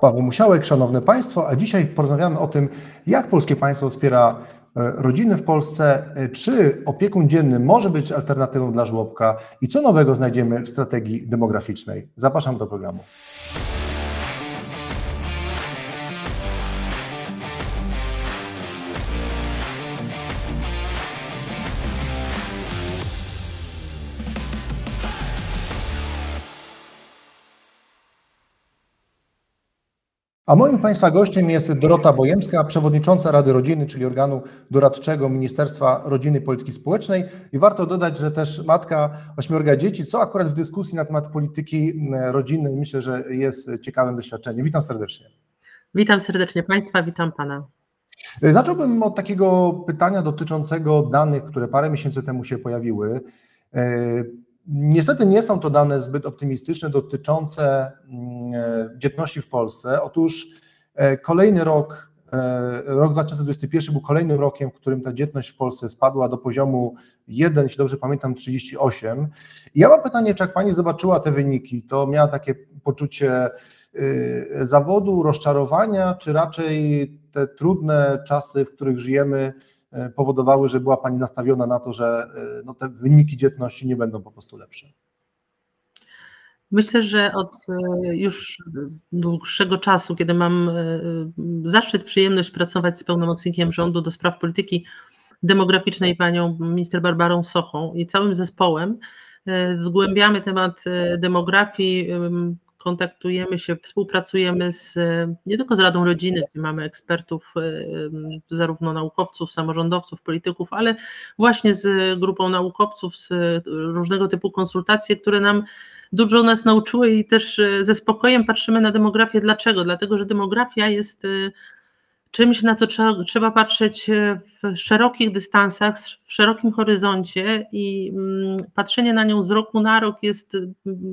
Paweł Musiałek, Szanowne Państwo, a dzisiaj porozmawiamy o tym, jak polskie państwo wspiera e, rodziny w Polsce, e, czy opiekun dzienny może być alternatywą dla żłobka i co nowego znajdziemy w strategii demograficznej. Zapraszam do programu. A moim Państwa gościem jest Dorota Bojemska, przewodnicząca Rady Rodziny, czyli organu doradczego Ministerstwa Rodziny i Polityki Społecznej. I warto dodać, że też matka ośmiorga dzieci, co akurat w dyskusji na temat polityki rodzinnej myślę, że jest ciekawym doświadczeniem. Witam serdecznie. Witam serdecznie Państwa, witam Pana. Zacząłbym od takiego pytania dotyczącego danych, które parę miesięcy temu się pojawiły. Niestety nie są to dane zbyt optymistyczne dotyczące mm, e, dzietności w Polsce. Otóż e, kolejny rok, e, rok 2021 był kolejnym rokiem, w którym ta dzietność w Polsce spadła do poziomu 1, jeśli dobrze pamiętam, 38. I ja mam pytanie, czy jak Pani zobaczyła te wyniki, to miała takie poczucie zawodu, rozczarowania, czy raczej te trudne czasy, w których żyjemy, powodowały, że była Pani nastawiona na to, że e, no, te wyniki dzietności nie będą po prostu lepsze? Myślę, że od e, już dłuższego czasu, kiedy mam zaszczyt, przyjemność pracować z pełnomocnikiem rządu do spraw polityki demograficznej, panią minister Barbarą Sochą i całym zespołem, zgłębiamy temat demografii, kontaktujemy się, współpracujemy z, nie tylko z Radą Rodziny, gdzie mamy ekspertów, e, zarówno naukowców, samorządowców, polityków, ale właśnie z grupą naukowców, z różnego typu konsultacje, które nam dużo nas nauczyły i też e, ze spokojem patrzymy na demografię. Dlaczego? Dlatego, że demografia jest e, czymś, na co trzeba, patrzeć e, w szerokich dystansach, w szerokim horyzoncie i mm, patrzenie na nią z roku na rok jest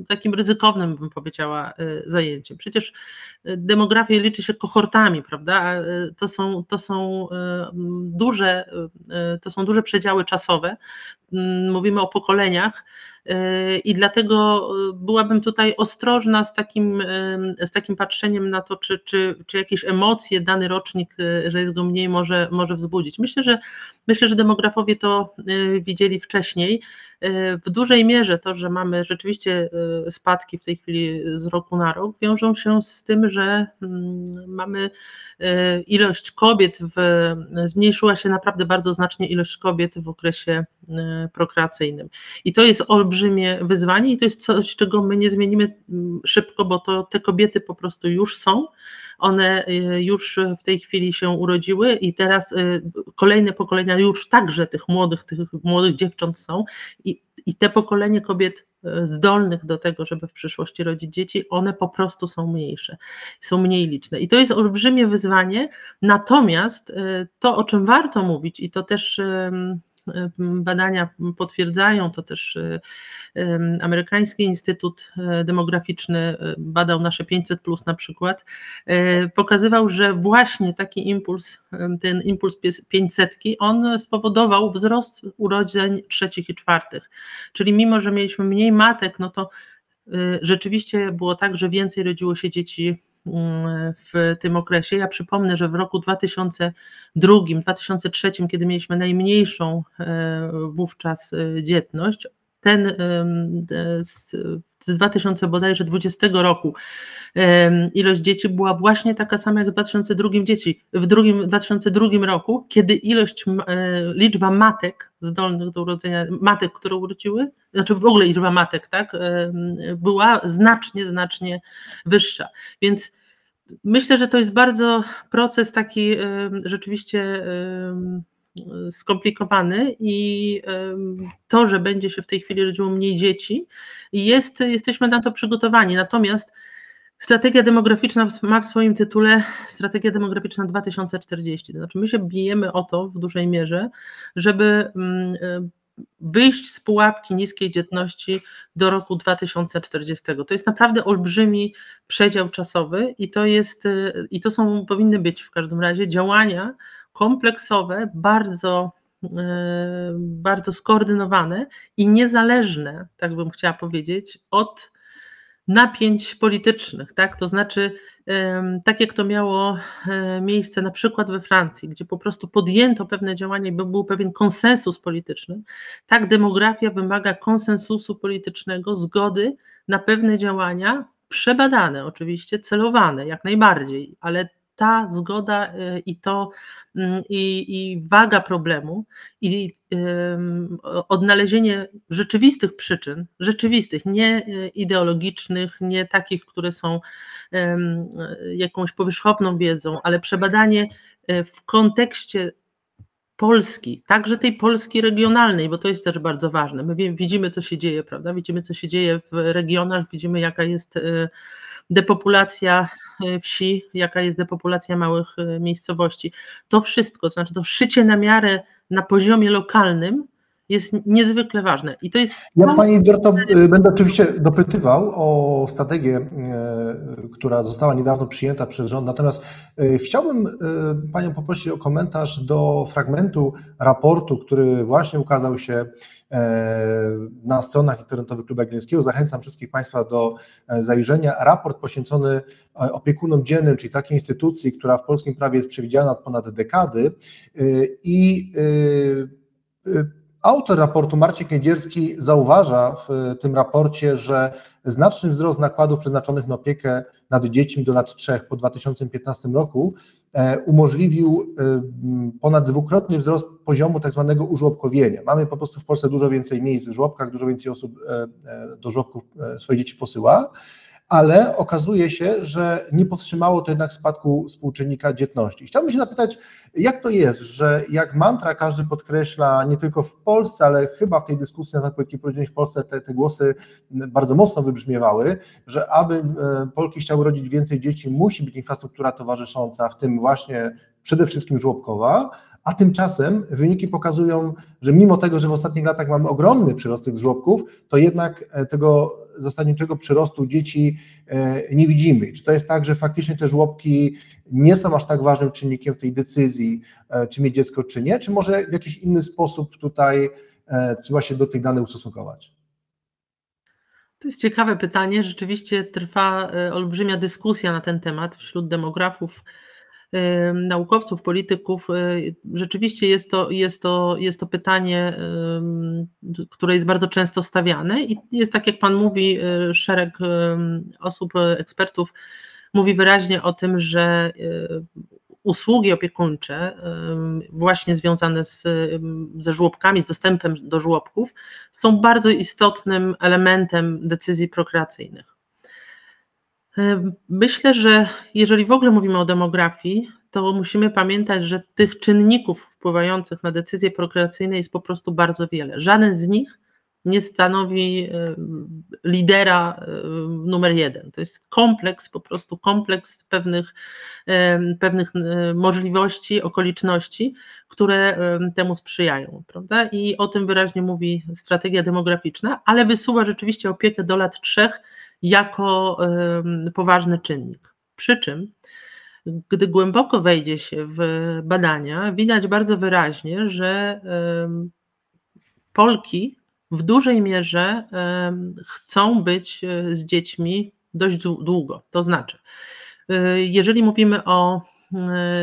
takim ryzykownym, bym powiedziała, e, zajęciem. Przecież e, demografię liczy się kohortami, prawda? To są, to są duże, to są duże przedziały czasowe. Mówimy o pokoleniach i dlatego e, byłabym tutaj ostrożna z takim, z takim patrzeniem na to, czy, czy, czy jakieś emocje dany rocznik, e, że jest go mniej, może, może wzbudzić. Myślę, że myślę, że demografowie to e, widzieli wcześniej. W dużej mierze to, że mamy rzeczywiście spadki w tej chwili z roku na rok, wiążą się z tym, że mm, mamy ilość kobiet, w, zmniejszyła się naprawdę bardzo znacznie ilość kobiet w okresie prokreacyjnym. I to jest olbrzymie wyzwanie i to jest coś, czego my nie zmienimy mm, szybko, bo to te kobiety po prostu już są. One y, już w tej chwili się urodziły i teraz y, kolejne pokolenia już także tych młodych, tych młodych dziewcząt są i, i te pokolenie kobiet y, zdolnych do tego, żeby w przyszłości rodzić dzieci, one po prostu są mniejsze, są mniej liczne. I to jest olbrzymie wyzwanie. Natomiast to, o czym warto mówić, i to też badania potwierdzają, to też y, amerykański Instytut e, Demograficzny e, badał nasze 500 plus na przykład, pokazywał, że właśnie taki impuls, ten impuls 500, on spowodował wzrost urodzeń trzecich i czwartych. Czyli mimo, że mieliśmy mniej matek, no to rzeczywiście było tak, że więcej rodziło się dzieci w tym okresie. Ja przypomnę, że w roku 2002, 2003, kiedy mieliśmy najmniejszą e, wówczas e, dzietność, ten z, z 2000 bodajże 20 roku ilość dzieci była właśnie taka sama jak w 2002 dzieci, w drugim, 2002 roku, kiedy ilość, e, liczba matek zdolnych do urodzenia, matek, które urodziły, znaczy w ogóle liczba matek, tak, była znacznie, znacznie wyższa. Więc myślę, że to jest bardzo proces taki rzeczywiście skomplikowany i to, że będzie się w tej chwili rodziło mniej dzieci, jest, jesteśmy na to przygotowani. Natomiast strategia demograficzna ma w swoim tytule Strategia demograficzna 2040. To znaczy, my się bijemy o to w dużej mierze, żeby mm, wyjść z pułapki niskiej dzietności do roku 2040. To jest naprawdę olbrzymi przedział czasowy i to jest, i to są, powinny być w każdym razie działania kompleksowe, bardzo bardzo skoordynowane i niezależne, tak bym chciała powiedzieć, od napięć politycznych, tak? To znaczy tak jak to miało e, miejsce na przykład we Francji, gdzie po prostu podjęto pewne działania i był pewien konsensus polityczny, tak demografia wymaga konsensusu politycznego, zgody na pewne działania, przebadane oczywiście, celowane jak najbardziej, ale ta zgoda e, i to mm, i, i waga problemu i odnalezienie rzeczywistych przyczyn, rzeczywistych, nie e, ideologicznych, nie takich, które są jakąś powierzchowną wiedzą, ale przebadanie e, w kontekście Polski, także tej Polski regionalnej, bo to jest też bardzo ważne. My widzimy, co się dzieje, prawda? Widzimy, co się dzieje w regionach, widzimy, jaka jest depopulacja wsi, jaka jest depopulacja małych e, miejscowości. To wszystko, to znaczy to szycie na miarę na poziomie lokalnym jest niezwykle ważne. I to jest. Ja Pani Dorto e, będę oczywiście dopytywał o strategię, która została niedawno przyjęta przez rząd. Natomiast chciałbym Panią poprosić o komentarz do fragmentu raportu, który właśnie ukazał się E, na stronach internetowych Klubu Jagiellońskiego. Zachęcam wszystkich Państwa do e, zajrzenia. Raport poświęcony e, opiekunom dziennym, czyli takiej instytucji, która w polskim prawie jest przewidziana od ponad dekady i Autor raportu Marcin Kędzierski zauważa w tym raporcie, że znaczny wzrost nakładów przeznaczonych na opiekę nad dziećmi do lat 3 po 2015 roku e, umożliwił e, ponad dwukrotny wzrost poziomu tak zwanego użłobkowienia. Mamy po prostu w Polsce dużo więcej miejsc w żłobkach, dużo więcej osób e, do żłobków swoje dzieci posyła ale okazuje się, że nie powstrzymało to jednak spadku współczynnika dzietności. Chciałbym się zapytać, jak to jest, że jak mantra każdy podkreśla, nie tylko w Polsce, ale chyba w tej dyskusji na temat polityki prorodzinnej w Polsce te, te głosy bardzo mocno wybrzmiewały, że aby e, Polki chciały rodzić więcej dzieci, musi być infrastruktura towarzysząca, w tym właśnie przede wszystkim żłobkowa, a tymczasem wyniki pokazują, że mimo tego, że w ostatnich latach mamy ogromny przyrost tych żłobków, to jednak e, tego zasadniczego przyrostu dzieci e, nie widzimy. Czy to jest tak, że faktycznie te żłobki nie są aż tak ważnym czynnikiem tej decyzji, e, czy mieć dziecko, czy nie, czy może w jakiś inny sposób tutaj trzeba się do tych danych ustosunkować? To jest ciekawe pytanie. Rzeczywiście trwa olbrzymia dyskusja na ten temat wśród demografów naukowców, polityków, y, rzeczywiście jest to, jest to, jest to pytanie, które jest bardzo często stawiane i jest tak jak Pan mówi, y, szereg osób, ekspertów mówi wyraźnie o tym, że y, usługi opiekuńcze, właśnie związane z, ze żłobkami, z dostępem do żłobków, są bardzo istotnym elementem decyzji prokreacyjnych. Myślę, że jeżeli w ogóle mówimy o demografii, to musimy pamiętać, że tych czynników wpływających na decyzje prokreacyjne jest po prostu bardzo wiele. Żaden z nich nie stanowi lidera numer jeden. To jest kompleks, po prostu kompleks pewnych, pewnych możliwości, okoliczności, które temu sprzyjają. Prawda? I o tym wyraźnie mówi strategia demograficzna, ale wysuwa rzeczywiście opiekę do lat trzech jako poważny czynnik. Przy czym, gdy głęboko wejdzie się w badania, widać bardzo wyraźnie, że Polki w dużej mierze chcą być e, z dziećmi dość długo. To znaczy, e, jeżeli mówimy o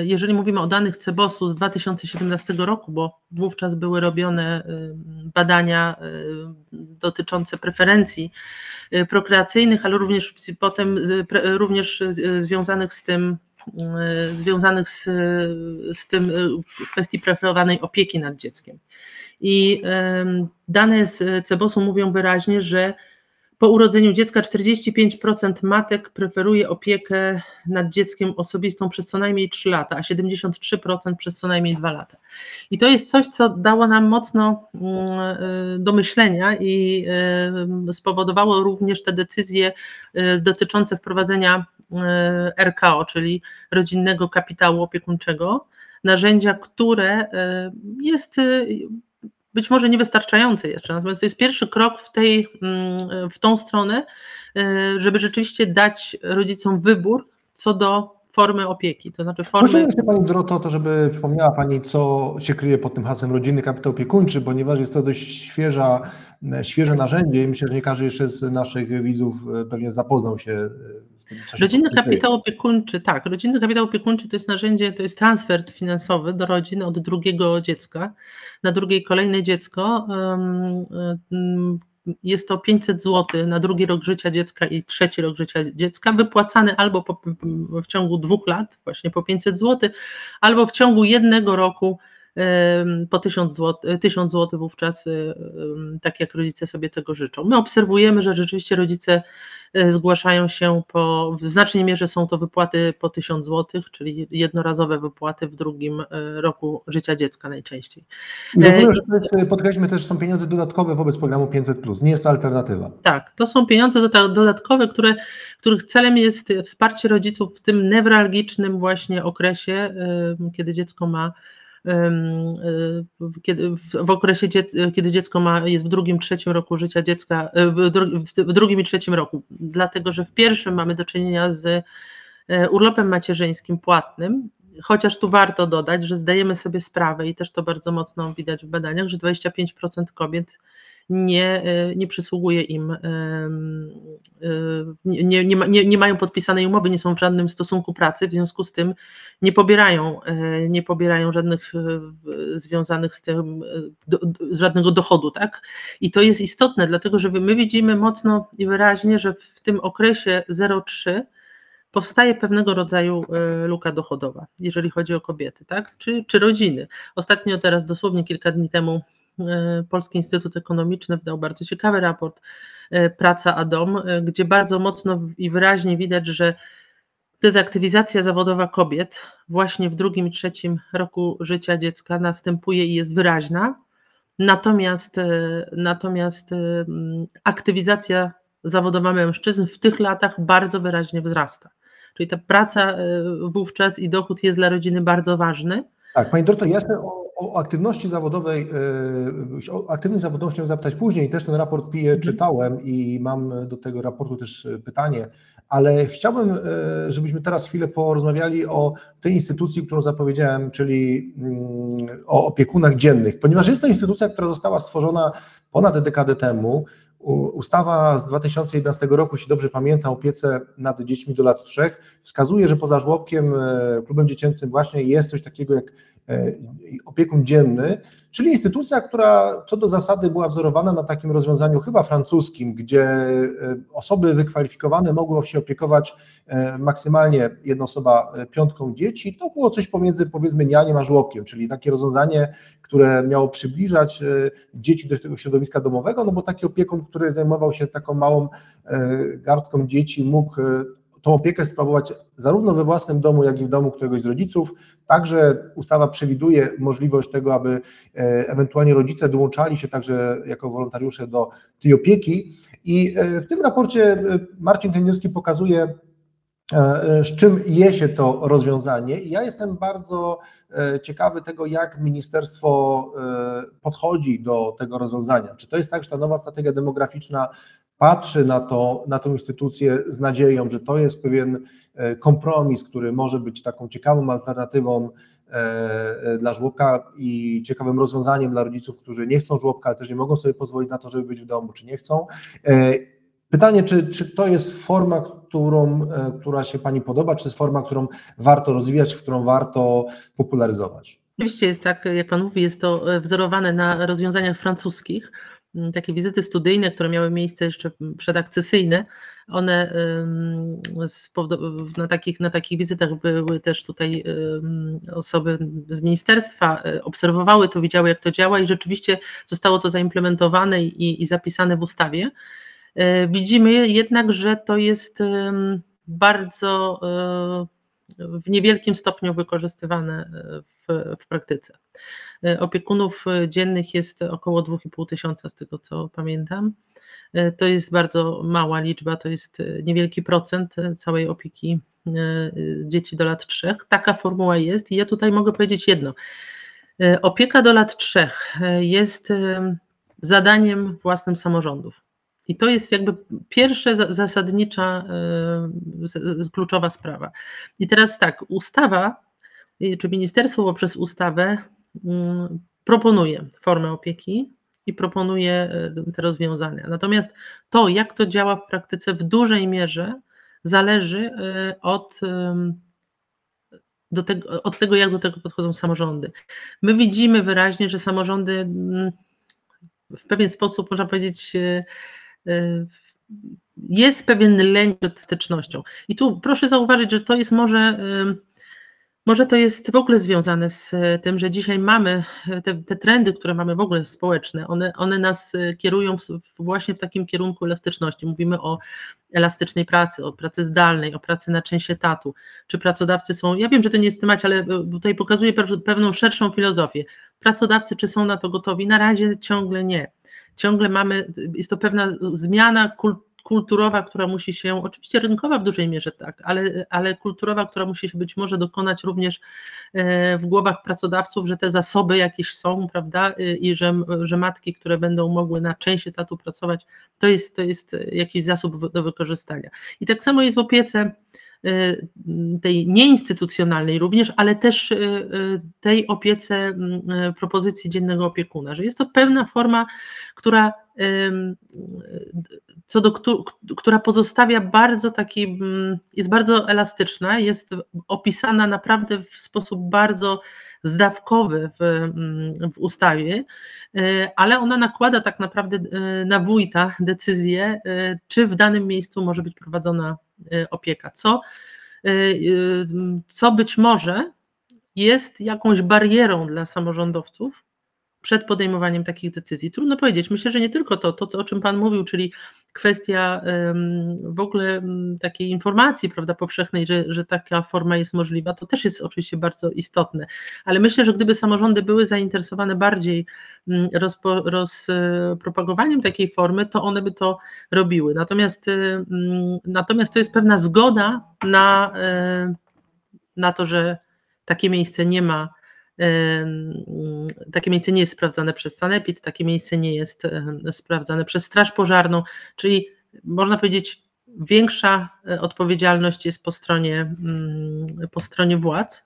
jeżeli mówimy o danych Cebosu z 2017 roku, bo wówczas były robione badania dotyczące preferencji prokreacyjnych, ale również potem również związanych z tym, związanych z, z tym kwestii preferowanej opieki nad dzieckiem. I dane z CEBOS-u mówią wyraźnie, że po urodzeniu dziecka 45% matek preferuje opiekę nad dzieckiem osobistą przez co najmniej 3 lata, a 73% przez co najmniej 2 lata. I to jest coś, co dało nam mocno mm, y, do myślenia i y, spowodowało również te decyzje y, dotyczące wprowadzenia RKO, czyli rodzinnego kapitału opiekuńczego, narzędzia, które jest być może niewystarczające jeszcze, natomiast to jest pierwszy krok w, tej, mm, w tą stronę, e, żeby rzeczywiście dać rodzicom wybór co do formy opieki, to znaczy formy... Proszę się Pani Doroto, to żeby przypomniała Pani, co się kryje pod tym hasłem rodzinny kapitał opiekuńczy, ponieważ jest to dość świeża, świeże narzędzie i myślę, że nie każdy jeszcze z naszych widzów e, pewnie zapoznał się e, z tym, co się Rodzinny kapitał opiekuńczy, tak, rodzinny kapitał opiekuńczy to jest narzędzie, to jest transfer finansowy do rodziny od drugiego dziecka na drugie i kolejne dziecko. Jest to 500 zł na drugi rok życia dziecka i trzeci rok życia dziecka, wypłacany albo po, w ciągu dwóch lat, właśnie po 500 zł, albo w ciągu jednego roku po 1000 zł, 1000 zł wówczas, tak jak rodzice sobie tego życzą. My obserwujemy, że rzeczywiście rodzice e, zgłaszają się po, w znacznej mierze są to wypłaty po 1000 zł, czyli jednorazowe wypłaty w drugim e, roku życia dziecka najczęściej. I podkreślmy też, są pieniądze dodatkowe wobec programu 500+, nie jest to alternatywa. Tak, to są pieniądze dodatkowe, które, których celem jest wsparcie rodziców w tym newralgicznym właśnie okresie, kiedy dziecko ma kiedy, w okresie, kiedy dziecko ma, jest w drugim, trzecim roku życia dziecka, e, w drugim i trzecim roku, dlatego że w pierwszym mamy do czynienia z e, urlopem macierzyńskim płatnym, chociaż tu warto dodać, że zdajemy sobie sprawę i też to bardzo mocno widać w badaniach, że 25% kobiet nie, e, nie przysługuje im, nie, nie, nie, nie mają podpisanej umowy, nie są w żadnym stosunku pracy, w związku z tym nie pobierają, e, nie pobierają żadnych e, związanych z tym, do, żadnego dochodu, tak? I to jest istotne, dlatego że my widzimy mocno i wyraźnie, że w tym okresie 0,3 powstaje pewnego rodzaju luka dochodowa, jeżeli chodzi o kobiety, tak? Czy, czy rodziny. Ostatnio teraz, dosłownie kilka dni temu, E, Polski Instytut Ekonomiczny wydał bardzo ciekawy raport e, Praca a Dom, e, gdzie bardzo mocno i wyraźnie widać, że dezaktywizacja zawodowa kobiet właśnie w drugim i trzecim roku życia dziecka następuje i jest wyraźna. Natomiast, natomiast aktywizacja zawodowa mężczyzn w tych latach bardzo wyraźnie wzrasta. Czyli ta praca wówczas i dochód jest dla rodziny bardzo ważny. Tak, Pani Dorto, ja jeszcze o, aktywności zawodowej, e, o aktywność zawodową chciałem zapytać później. Też ten raport PIE mhm. czytałem i mam do tego raportu też e, pytanie, ale chciałbym, e, żebyśmy teraz chwilę porozmawiali o tej instytucji, którą zapowiedziałem, czyli mm, o opiekunach dziennych, ponieważ jest to instytucja, która została stworzona ponad dekadę temu. Ustawa z 2011 roku, jeśli dobrze pamiętam, opiece nad dziećmi do lat trzech, wskazuje, że poza żłobkiem, e, klubem dziecięcym właśnie jest coś takiego jak e, opiekun dzienny, czyli instytucja, która co do zasady była wzorowana na takim rozwiązaniu chyba francuskim, gdzie e, osoby wykwalifikowane mogły się opiekować maksymalnie jedna osoba piątką dzieci. To było coś pomiędzy powiedzmy nianiem a żłobkiem, czyli takie rozwiązanie, które miało przybliżać dzieci do tego środowiska domowego, no bo taki opiekun, który zajmował się taką małą garstką dzieci, mógł tą opiekę sprawować zarówno we własnym domu, jak i w domu któregoś z rodziców. Także ustawa przewiduje możliwość tego, aby e, ewentualnie rodzice dołączali się także jako wolontariusze do tej opieki. I e, w tym raporcie e, Marcin Kędzierski pokazuje, z czym je się to rozwiązanie. Ja jestem bardzo ciekawy tego, jak ministerstwo podchodzi do tego rozwiązania. Czy to jest tak, że ta nowa strategia demograficzna patrzy na, to, na tą instytucję z nadzieją, że to jest pewien e, kompromis, który może być taką ciekawą alternatywą e, e, dla żłobka i ciekawym rozwiązaniem dla rodziców, którzy nie chcą żłobka, ale też nie mogą sobie pozwolić na to, żeby być w domu, czy nie chcą. Pytanie, czy, czy to jest forma, którą, która się Pani podoba, czy jest forma, którą warto rozwijać, którą warto popularyzować? Oczywiście jest tak, jak Pan mówi, jest to wzorowane na rozwiązaniach francuskich. Mm, takie wizyty studyjne, które miały miejsce jeszcze przedakcesyjne, one na takich, na takich wizytach były też tutaj osoby z ministerstwa, e, obserwowały to, widziały jak to działa i rzeczywiście zostało to zaimplementowane i, i zapisane w ustawie. E, widzimy jednak, że to jest bardzo e, w niewielkim stopniu wykorzystywane w, w praktyce. E, opiekunów e, dziennych jest około 2,5 tysiąca, z tego co pamiętam. E, to jest bardzo mała liczba, to jest niewielki procent całej opieki dzieci do lat trzech. Taka formuła jest i ja tutaj mogę powiedzieć jedno. Opieka do lat trzech jest zadaniem własnym samorządów. I to jest jakby pierwsza zasadnicza, kluczowa sprawa. I teraz tak, ustawa, czy ministerstwo poprzez ustawę mm, proponuje formę opieki i proponuje te rozwiązania. Natomiast to, jak to działa w praktyce, w dużej mierze zależy od tego, od tego, jak do tego podchodzą samorządy. My widzimy wyraźnie, że samorządy mm, w pewien sposób, można powiedzieć, e, e, jest pewien lęk przed stycznością. I tu proszę zauważyć, że to jest może może to jest w ogóle związane z e, tym, że dzisiaj mamy te, te trendy, które mamy w ogóle społeczne, one, one nas kierują właśnie w takim kierunku elastyczności. Mówimy o elastycznej pracy, o pracy zdalnej, o pracy na część etatu. Czy pracodawcy są, ja wiem, że to nie jest temat, ale tutaj pokazuje pewną szerszą filozofię. Pracodawcy, czy są na to gotowi? Na razie ciągle nie. Ciągle mamy, jest to pewna zmiana kulturowa, która musi się, oczywiście rynkowa w dużej mierze tak, ale, ale kulturowa, która musi się być może dokonać również e, w głowach pracodawców, że te zasoby jakieś są, prawda, i że, że matki, które będą mogły na część etatu pracować, to jest, to jest jakiś zasób do wykorzystania. I tak samo jest w opiece e, tej nieinstytucjonalnej również, ale też e, tej opiece propozycji dziennego opiekuna, że jest to pewna forma, która co do która pozostawia bardzo taki, mm, jest bardzo elastyczna, jest opisana naprawdę w sposób bardzo zdawkowy w, mm, w ustawie, ale ona nakłada tak naprawdę na wójta decyzję, czy w danym miejscu może być prowadzona opieka, co, co być może jest jakąś barierą dla samorządowców, przed podejmowaniem takich decyzji. Trudno powiedzieć. Myślę, że nie tylko to, to o czym Pan mówił, czyli kwestia w ogóle takiej informacji prawda, powszechnej, że, że taka forma jest możliwa, to też jest oczywiście bardzo istotne. Ale myślę, że gdyby samorządy były zainteresowane bardziej rozpo, rozpropagowaniem takiej formy, to one by to robiły. Natomiast, natomiast to jest pewna zgoda na, na to, że takie miejsce nie ma takie miejsce nie jest sprawdzane przez Sanepid, takie miejsce nie jest sprawdzane przez Straż Pożarną, czyli można powiedzieć, większa e, odpowiedzialność jest po stronie, mm, po stronie władz.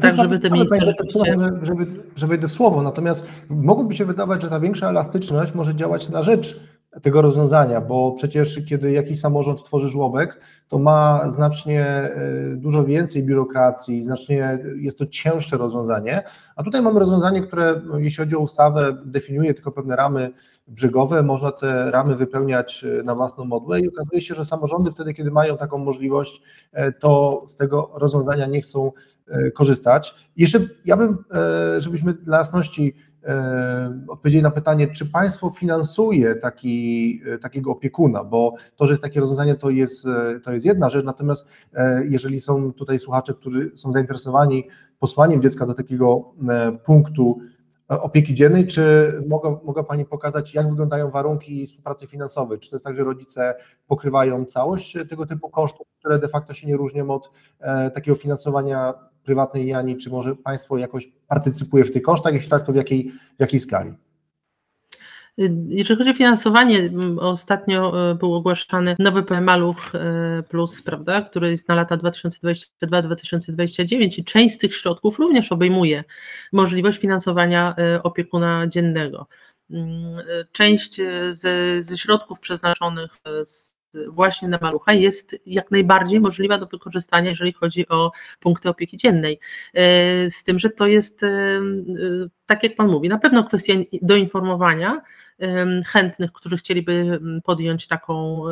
tak, żeby te miejsca rzeczywiście... żeby, żeby wejdę w słowo, natomiast mogłoby się wydawać, że ta większa elastyczność może działać na rzecz tego rozwiązania, bo przecież kiedy jakiś samorząd tworzy żłobek, to ma znacznie e, dużo więcej biurokracji, znacznie jest to cięższe rozwiązanie, a tutaj mamy rozwiązanie, które jeśli chodzi o ustawę definiuje tylko pewne ramy brzegowe, można te ramy wypełniać e, na własną modłę i okazuje się, że samorządy wtedy, kiedy mają taką możliwość, e, to z tego rozwiązania nie chcą korzystać. Jeszcze ja bym, żebyśmy dla jasności odpowiedzieli na pytanie, czy państwo finansuje taki, e, takiego opiekuna, bo to, że jest takie rozwiązanie, to jest, e, to jest jedna rzecz, natomiast jeżeli są tutaj słuchacze, którzy są zainteresowani posłaniem dziecka do takiego punktu opieki dziennej, czy mogę, mogę Pani pokazać, jak wyglądają warunki współpracy finansowej? Czy to jest tak, że rodzice pokrywają całość tego typu kosztów, które de facto się nie różnią od takiego finansowania prywatnej Jani, czy może państwo jakoś partycypuje w tych kosztach, jeśli tak, to w jakiej, w jakiej skali? Jeżeli chodzi o finansowanie, ostatnio e, był ogłaszany nowy Maluch e, Plus, prawda, który jest na lata 2022-2029 i część z tych środków również obejmuje możliwość finansowania e, opiekuna dziennego. Mm, część ze, ze środków przeznaczonych z właśnie na malucha jest jak najbardziej możliwa do wykorzystania, jeżeli chodzi o punkty opieki dziennej. E, z tym, że to jest, e, e, tak jak Pan mówi, na pewno kwestia doinformowania chętnych, którzy chcieliby podjąć taką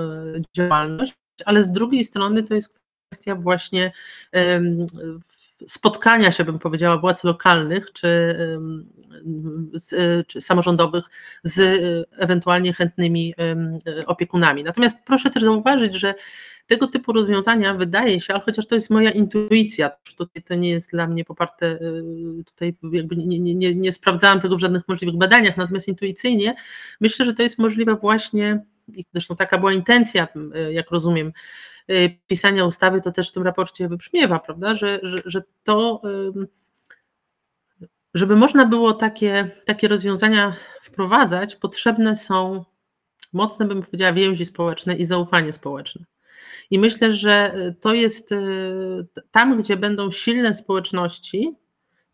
działalność, ale z drugiej strony to jest kwestia właśnie spotkania się, bym powiedziała, władz lokalnych czy, czy samorządowych z ewentualnie chętnymi opiekunami. Natomiast proszę też zauważyć, że tego typu rozwiązania wydaje się, ale chociaż to jest moja intuicja, tutaj to nie jest dla mnie poparte, tutaj jakby nie, nie, nie, nie sprawdzałam tego w żadnych możliwych badaniach, natomiast intuicyjnie myślę, że to jest możliwe właśnie, i zresztą taka była intencja, jak rozumiem, pisania ustawy, to też w tym raporcie wybrzmiewa, prawda, że, że, że to, żeby można było takie, takie rozwiązania wprowadzać, potrzebne są mocne, bym powiedziała, więzi społeczne i zaufanie społeczne. I myślę, że to jest tam, gdzie będą silne społeczności,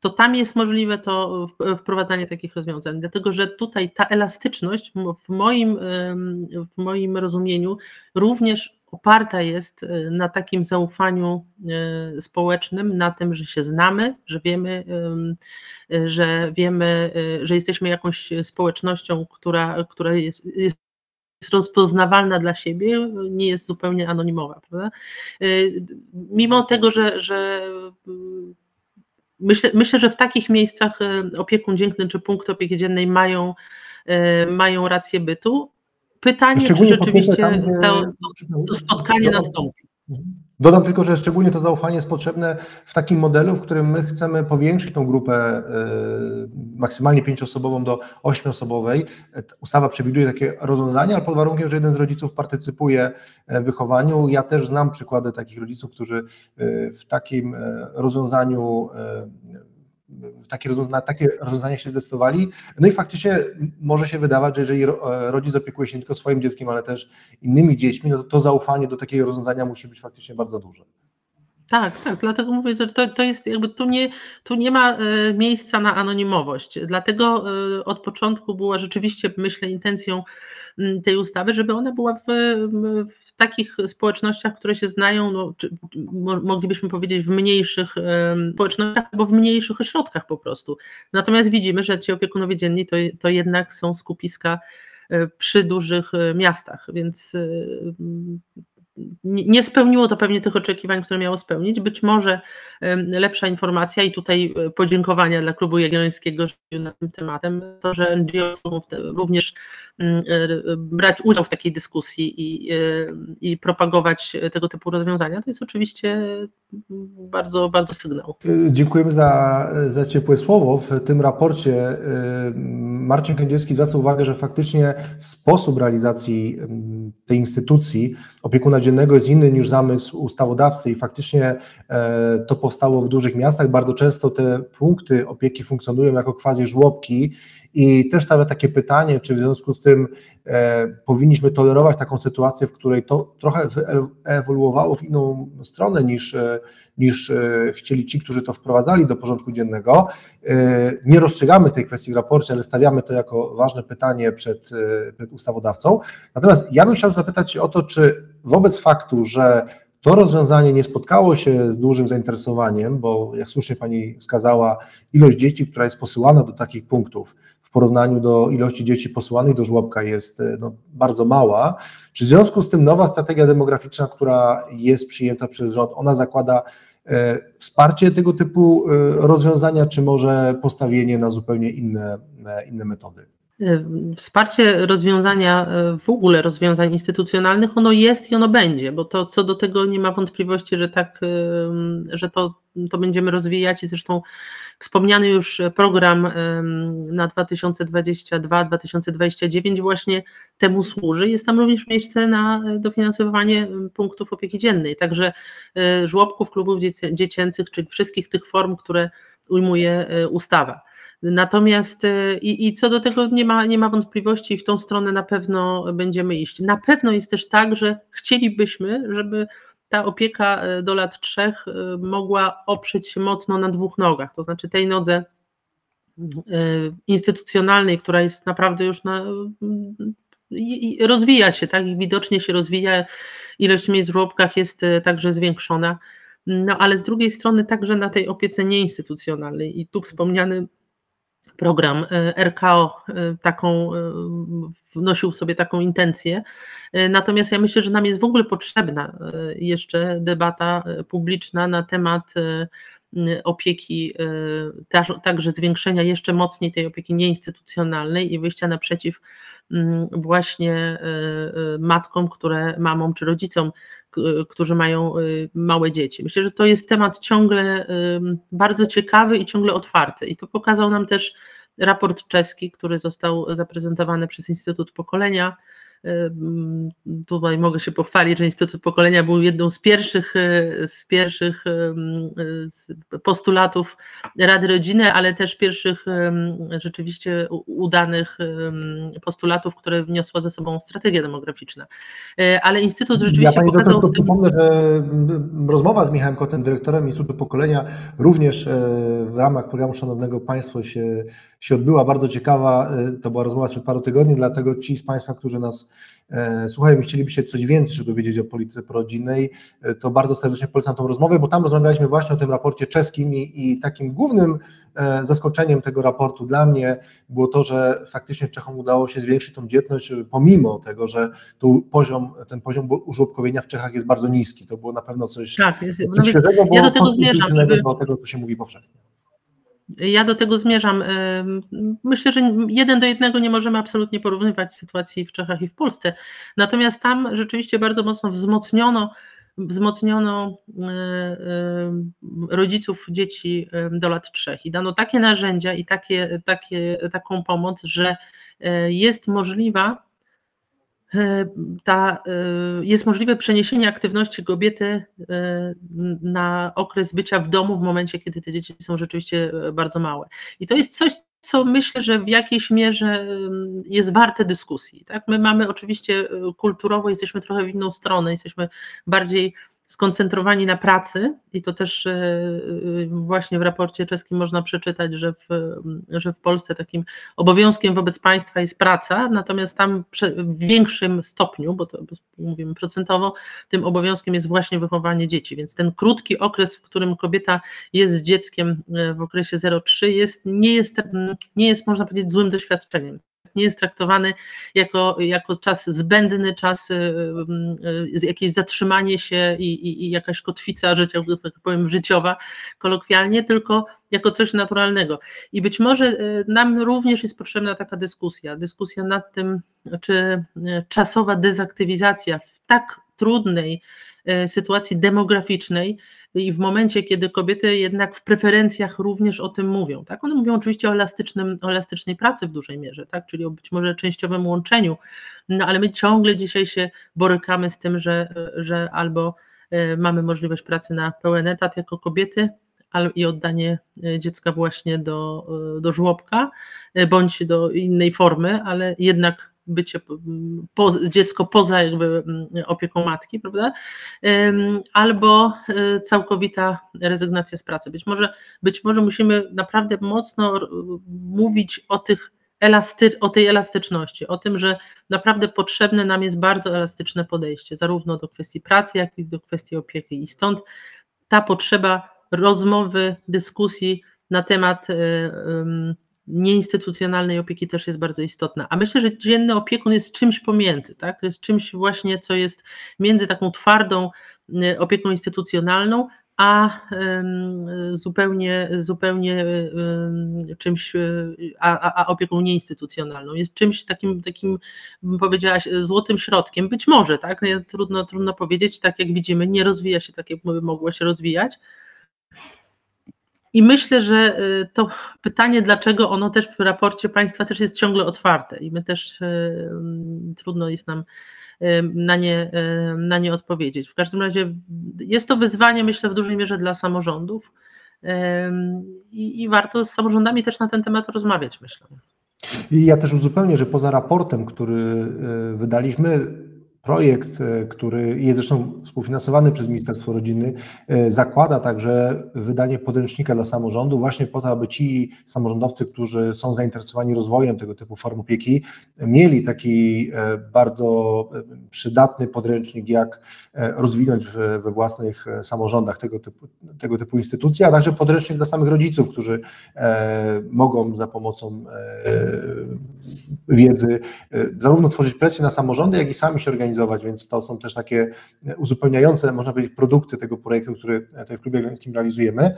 to tam jest możliwe to wprowadzanie takich rozwiązań, dlatego że tutaj ta elastyczność w moim, w moim rozumieniu również oparta jest e, na takim zaufaniu e, społecznym, na tym, że się znamy, że wiemy, e, że wiemy, że jesteśmy jakąś społecznością, która, która jest, jest rozpoznawalna dla siebie, nie jest zupełnie anonimowa. Prawda? Mimo tego, że, że myślę, myślę, że w takich miejscach opiekun dzienny czy punkt opieki dziennej mają, mają rację bytu, Pytanie, czy rzeczywiście tam, to, to, spotkanie nastąpi. Dodam tylko, że szczególnie to zaufanie jest potrzebne w takim modelu, w którym my chcemy powiększyć tą grupę y, maksymalnie pięcioosobową do ośmioosobowej. Ustawa przewiduje takie rozwiązania, ale pod warunkiem, że jeden z rodziców partycypuje w wychowaniu. Ja też znam przykłady takich rodziców, którzy y, w takim y, rozwiązaniu takie, na takie rozwiązania się zdecydowali. No i faktycznie może się wydawać, że jeżeli rodzic opiekuje się nie tylko swoim dzieckiem, ale też innymi dziećmi, no to, to zaufanie do takiego rozwiązania musi być faktycznie bardzo duże. Tak, tak, dlatego mówię, że to, to jest jakby tu nie, tu nie ma e, miejsca na anonimowość. Dlatego e, od początku była rzeczywiście, myślę, intencją tej ustawy, żeby ona była w, w takich społecznościach, które się znają, no, czy, moglibyśmy powiedzieć w mniejszych społecznościach albo w mniejszych ośrodkach po prostu. Natomiast widzimy, że ci opiekunowie dzienni to, to jednak są skupiska e, przy dużych miastach, więc nie spełniło to pewnie tych oczekiwań, które miało spełnić. Być może lepsza informacja i tutaj e, podziękowania dla Klubu Jagiellońskiego na tym tematem, to, że NGO mogą również mm, e, brać udział w takiej dyskusji i, e, i propagować tego typu rozwiązania, to jest oczywiście bardzo, bardzo sygnał. Dziękujemy za, za ciepłe słowo. W tym raporcie Marcin Kędzierski zwraca uwagę, że faktycznie sposób realizacji tej instytucji opiekuna dziennego jest inny niż zamysł ustawodawcy i faktycznie e, to powstało w dużych miastach. Bardzo często te punkty opieki funkcjonują jako quasi żłobki i też stawia takie pytanie, czy w związku z tym e, powinniśmy tolerować taką sytuację, w której to trochę ewoluowało w inną stronę niż, e, niż e, chcieli ci, którzy to wprowadzali do porządku dziennego. E, nie rozstrzygamy tej kwestii w raporcie, ale stawiamy to jako ważne pytanie przed, e, przed ustawodawcą. Natomiast ja bym chciał zapytać o to, czy wobec faktu, że to rozwiązanie nie spotkało się z dużym zainteresowaniem, bo jak słusznie Pani wskazała, ilość dzieci, która jest posyłana do takich punktów w porównaniu do ilości dzieci posyłanych do żłobka jest e, no, bardzo mała. Czy w związku z tym nowa strategia demograficzna, która jest przyjęta przez rząd, ona zakłada e, wsparcie tego typu e, rozwiązania, czy może postawienie na zupełnie inne, inne metody? Wsparcie rozwiązania, e, w ogóle rozwiązań instytucjonalnych, ono jest i ono będzie, bo to co do tego nie ma wątpliwości, że tak, e, że to, to będziemy rozwijać i zresztą wspomniany już program na 2022-2029 właśnie temu służy. Jest tam również miejsce na dofinansowanie punktów opieki dziennej, także żłobków, klubów dziecięcych, czy wszystkich tych form, które ujmuje ustawa. Natomiast y, i, i co do tego nie ma, nie ma wątpliwości, w tą stronę na pewno będziemy iść. Na pewno jest też tak, że chcielibyśmy, żeby ta opieka y, do lat trzech y, mogła oprzeć się mocno na dwóch nogach, to znaczy tej nodze instytucjonalnej, która jest naprawdę już na, rozwija się, tak, i widocznie się rozwija, ilość miejsc w żłobkach jest także zwiększona, no ale z drugiej strony także na tej opiece nieinstytucjonalnej i tu wspomniany program e, RKO e, taką, e, wnosił sobie taką intencję. Natomiast ja myślę, że nam jest w ogóle potrzebna jeszcze debata publiczna na temat opieki, także zwiększenia jeszcze mocniej tej opieki nieinstytucjonalnej i wyjścia naprzeciw właśnie matkom, które mamom czy rodzicom, którzy mają małe dzieci. Myślę, że to jest temat ciągle bardzo ciekawy i ciągle otwarty. I to pokazał nam też raport czeski, który został zaprezentowany przez Instytut Pokolenia, Tutaj mogę się pochwalić, że Instytut Pokolenia był jedną z pierwszych, z pierwszych postulatów Rady Rodziny, ale też pierwszych rzeczywiście udanych postulatów, które wniosła ze sobą strategia demograficzna. Ale Instytut rzeczywiście ja pokazał... Doktor, przypomnę, że rozmowa z Michałem Kotem, dyrektorem Instytutu Pokolenia, również e, w ramach programu Szanownego Państwo się, się odbyła, bardzo ciekawa, e, to była rozmowa sprzed paru tygodni, dlatego ci z Państwa, którzy nas e, słuchają i chcielibyście coś więcej się dowiedzieć o polityce prorodzinnej, to bardzo serdecznie polecam tą rozmowę, bo tam rozmawialiśmy właśnie o tym raporcie czeskim i, i takim głównym zaskoczeniem tego raportu dla mnie było to, że faktycznie Czechom udało się zwiększyć tą dzietność, pomimo tego, że tu poziom, ten poziom użłobkowienia w Czechach jest bardzo niski. To było na pewno coś, tak, jest, coś świeżego, ja do tego zmierzam, żeby... do tego, co się mówi powszechnie. Ja do tego zmierzam. Myślę, że jeden do jednego nie możemy absolutnie porównywać sytuacji w Czechach i w Polsce. Natomiast tam rzeczywiście bardzo mocno wzmocniono, wzmocniono e, e, rodziców dzieci do lat trzech i dano takie narzędzia i takie, takie, taką pomoc, że e, jest możliwa ta, e, jest możliwe przeniesienie aktywności kobiety e, na okres bycia w domu w momencie, kiedy te dzieci są rzeczywiście bardzo małe. I to jest coś, co myślę, że w jakiejś mierze jest warte dyskusji. Tak? My mamy oczywiście kulturowo, jesteśmy trochę w inną stronę, jesteśmy bardziej skoncentrowani na pracy i to też e, e, właśnie w raporcie czeskim można przeczytać, że w, że w Polsce takim obowiązkiem wobec państwa jest praca, natomiast tam w większym stopniu, bo to mówimy procentowo, tym obowiązkiem jest właśnie wychowanie dzieci, więc ten krótki okres, w którym kobieta jest z dzieckiem e, w okresie 0,3 jest, nie jest, nie jest można powiedzieć złym doświadczeniem nie jest traktowany jako, jako czas zbędny, czas, y, y, jakieś zatrzymanie się i, i, i jakaś kotwica życia, tak powiem, życiowa, kolokwialnie, tylko jako coś naturalnego. I być może y, nam również jest potrzebna taka dyskusja, dyskusja nad tym, czy czasowa dezaktywizacja w tak trudnej sytuacji demograficznej i w momencie, kiedy kobiety jednak w preferencjach również o tym mówią. Tak? One mówią oczywiście o, elastycznym, o elastycznej pracy w dużej mierze, tak? czyli o być może częściowym łączeniu, no ale my ciągle dzisiaj się borykamy z tym, że, że albo e, mamy możliwość pracy na pełen etat jako kobiety, i oddanie e, dziecka właśnie do, e, do żłobka, bądź do innej formy, ale jednak bycie, po, dziecko poza jakby mm, opieką matki, prawda? Albo e, całkowita rezygnacja z pracy. Być może, być może musimy naprawdę mocno mówić o tych elasty, o tej elastyczności, o tym, że naprawdę potrzebne nam jest bardzo elastyczne podejście, zarówno do kwestii pracy, jak i do kwestii opieki. I stąd ta potrzeba rozmowy, dyskusji na temat e, nieinstytucjonalnej opieki też jest bardzo istotna. A myślę, że dzienny opiekun jest czymś pomiędzy, tak? To jest czymś właśnie, co jest między taką twardą y, opieką instytucjonalną, a zupełnie, zupełnie czymś, y, a, a opieką nieinstytucjonalną. Jest czymś takim, takim, bym powiedziała, złotym środkiem. Być może, tak? Trudno, trudno powiedzieć, tak jak widzimy, nie rozwija się tak, jak mogło się rozwijać, i myślę, że y, to pytanie, dlaczego ono też w raporcie państwa też jest ciągle otwarte i my też y, mm, trudno jest nam y, na nie, na nie odpowiedzieć. W każdym razie jest to wyzwanie, myślę, w dużej mierze dla samorządów i, i warto z samorządami też na ten temat rozmawiać, myślę. I ja też uzupełnię, że poza raportem, który wydaliśmy, Projekt, e, który jest zresztą współfinansowany przez Ministerstwo Rodziny, e, zakłada także wydanie podręcznika dla samorządu, właśnie po to, aby ci samorządowcy, którzy są zainteresowani rozwojem tego typu form opieki, mieli taki e, bardzo przydatny podręcznik, jak rozwinąć we własnych samorządach tego typu, tego typu instytucje, a także podręcznik dla samych rodziców, którzy mogą za pomocą wiedzy zarówno tworzyć presję na samorządy, jak i sami się organizować organizować, więc to są też takie uzupełniające, można powiedzieć, produkty tego projektu, który tutaj w Klubie Jagiellońskim realizujemy.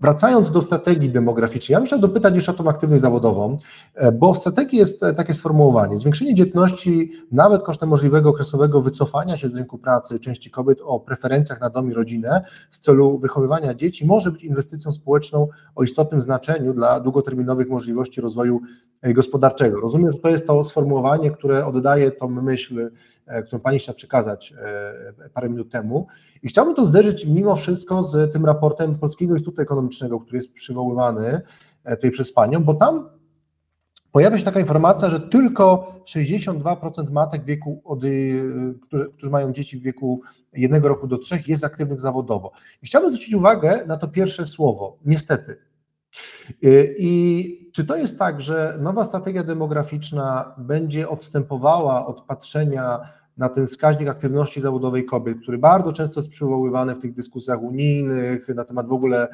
Wracając do strategii demograficznej, ja bym chciał dopytać jeszcze o tą aktywność zawodową, e, bo w strategii jest e, takie sformułowanie: zwiększenie dzietności nawet kosztem możliwego okresowego wycofania się z rynku pracy części kobiet o preferencjach na dom i rodzinę w celu wychowywania dzieci może być inwestycją społeczną o istotnym znaczeniu dla długoterminowych możliwości rozwoju e, gospodarczego. Rozumiem, że to jest to sformułowanie, które oddaje tą myśl, którą Pani chciała przekazać parę minut temu. I chciałbym to zderzyć mimo wszystko z tym raportem Polskiego Instytutu Ekonomicznego, który jest przywoływany e, tutaj przez Panią, bo tam pojawia się taka informacja, że tylko 62% matek wieku, od, y, którzy, którzy mają dzieci w wieku jednego roku do trzech, jest aktywnych zawodowo. I chciałbym zwrócić uwagę na to pierwsze słowo, niestety. Y, I czy to jest tak, że nowa strategia demograficzna będzie odstępowała od patrzenia na ten wskaźnik aktywności zawodowej kobiet, który bardzo często jest przywoływany w tych dyskusjach unijnych na temat w ogóle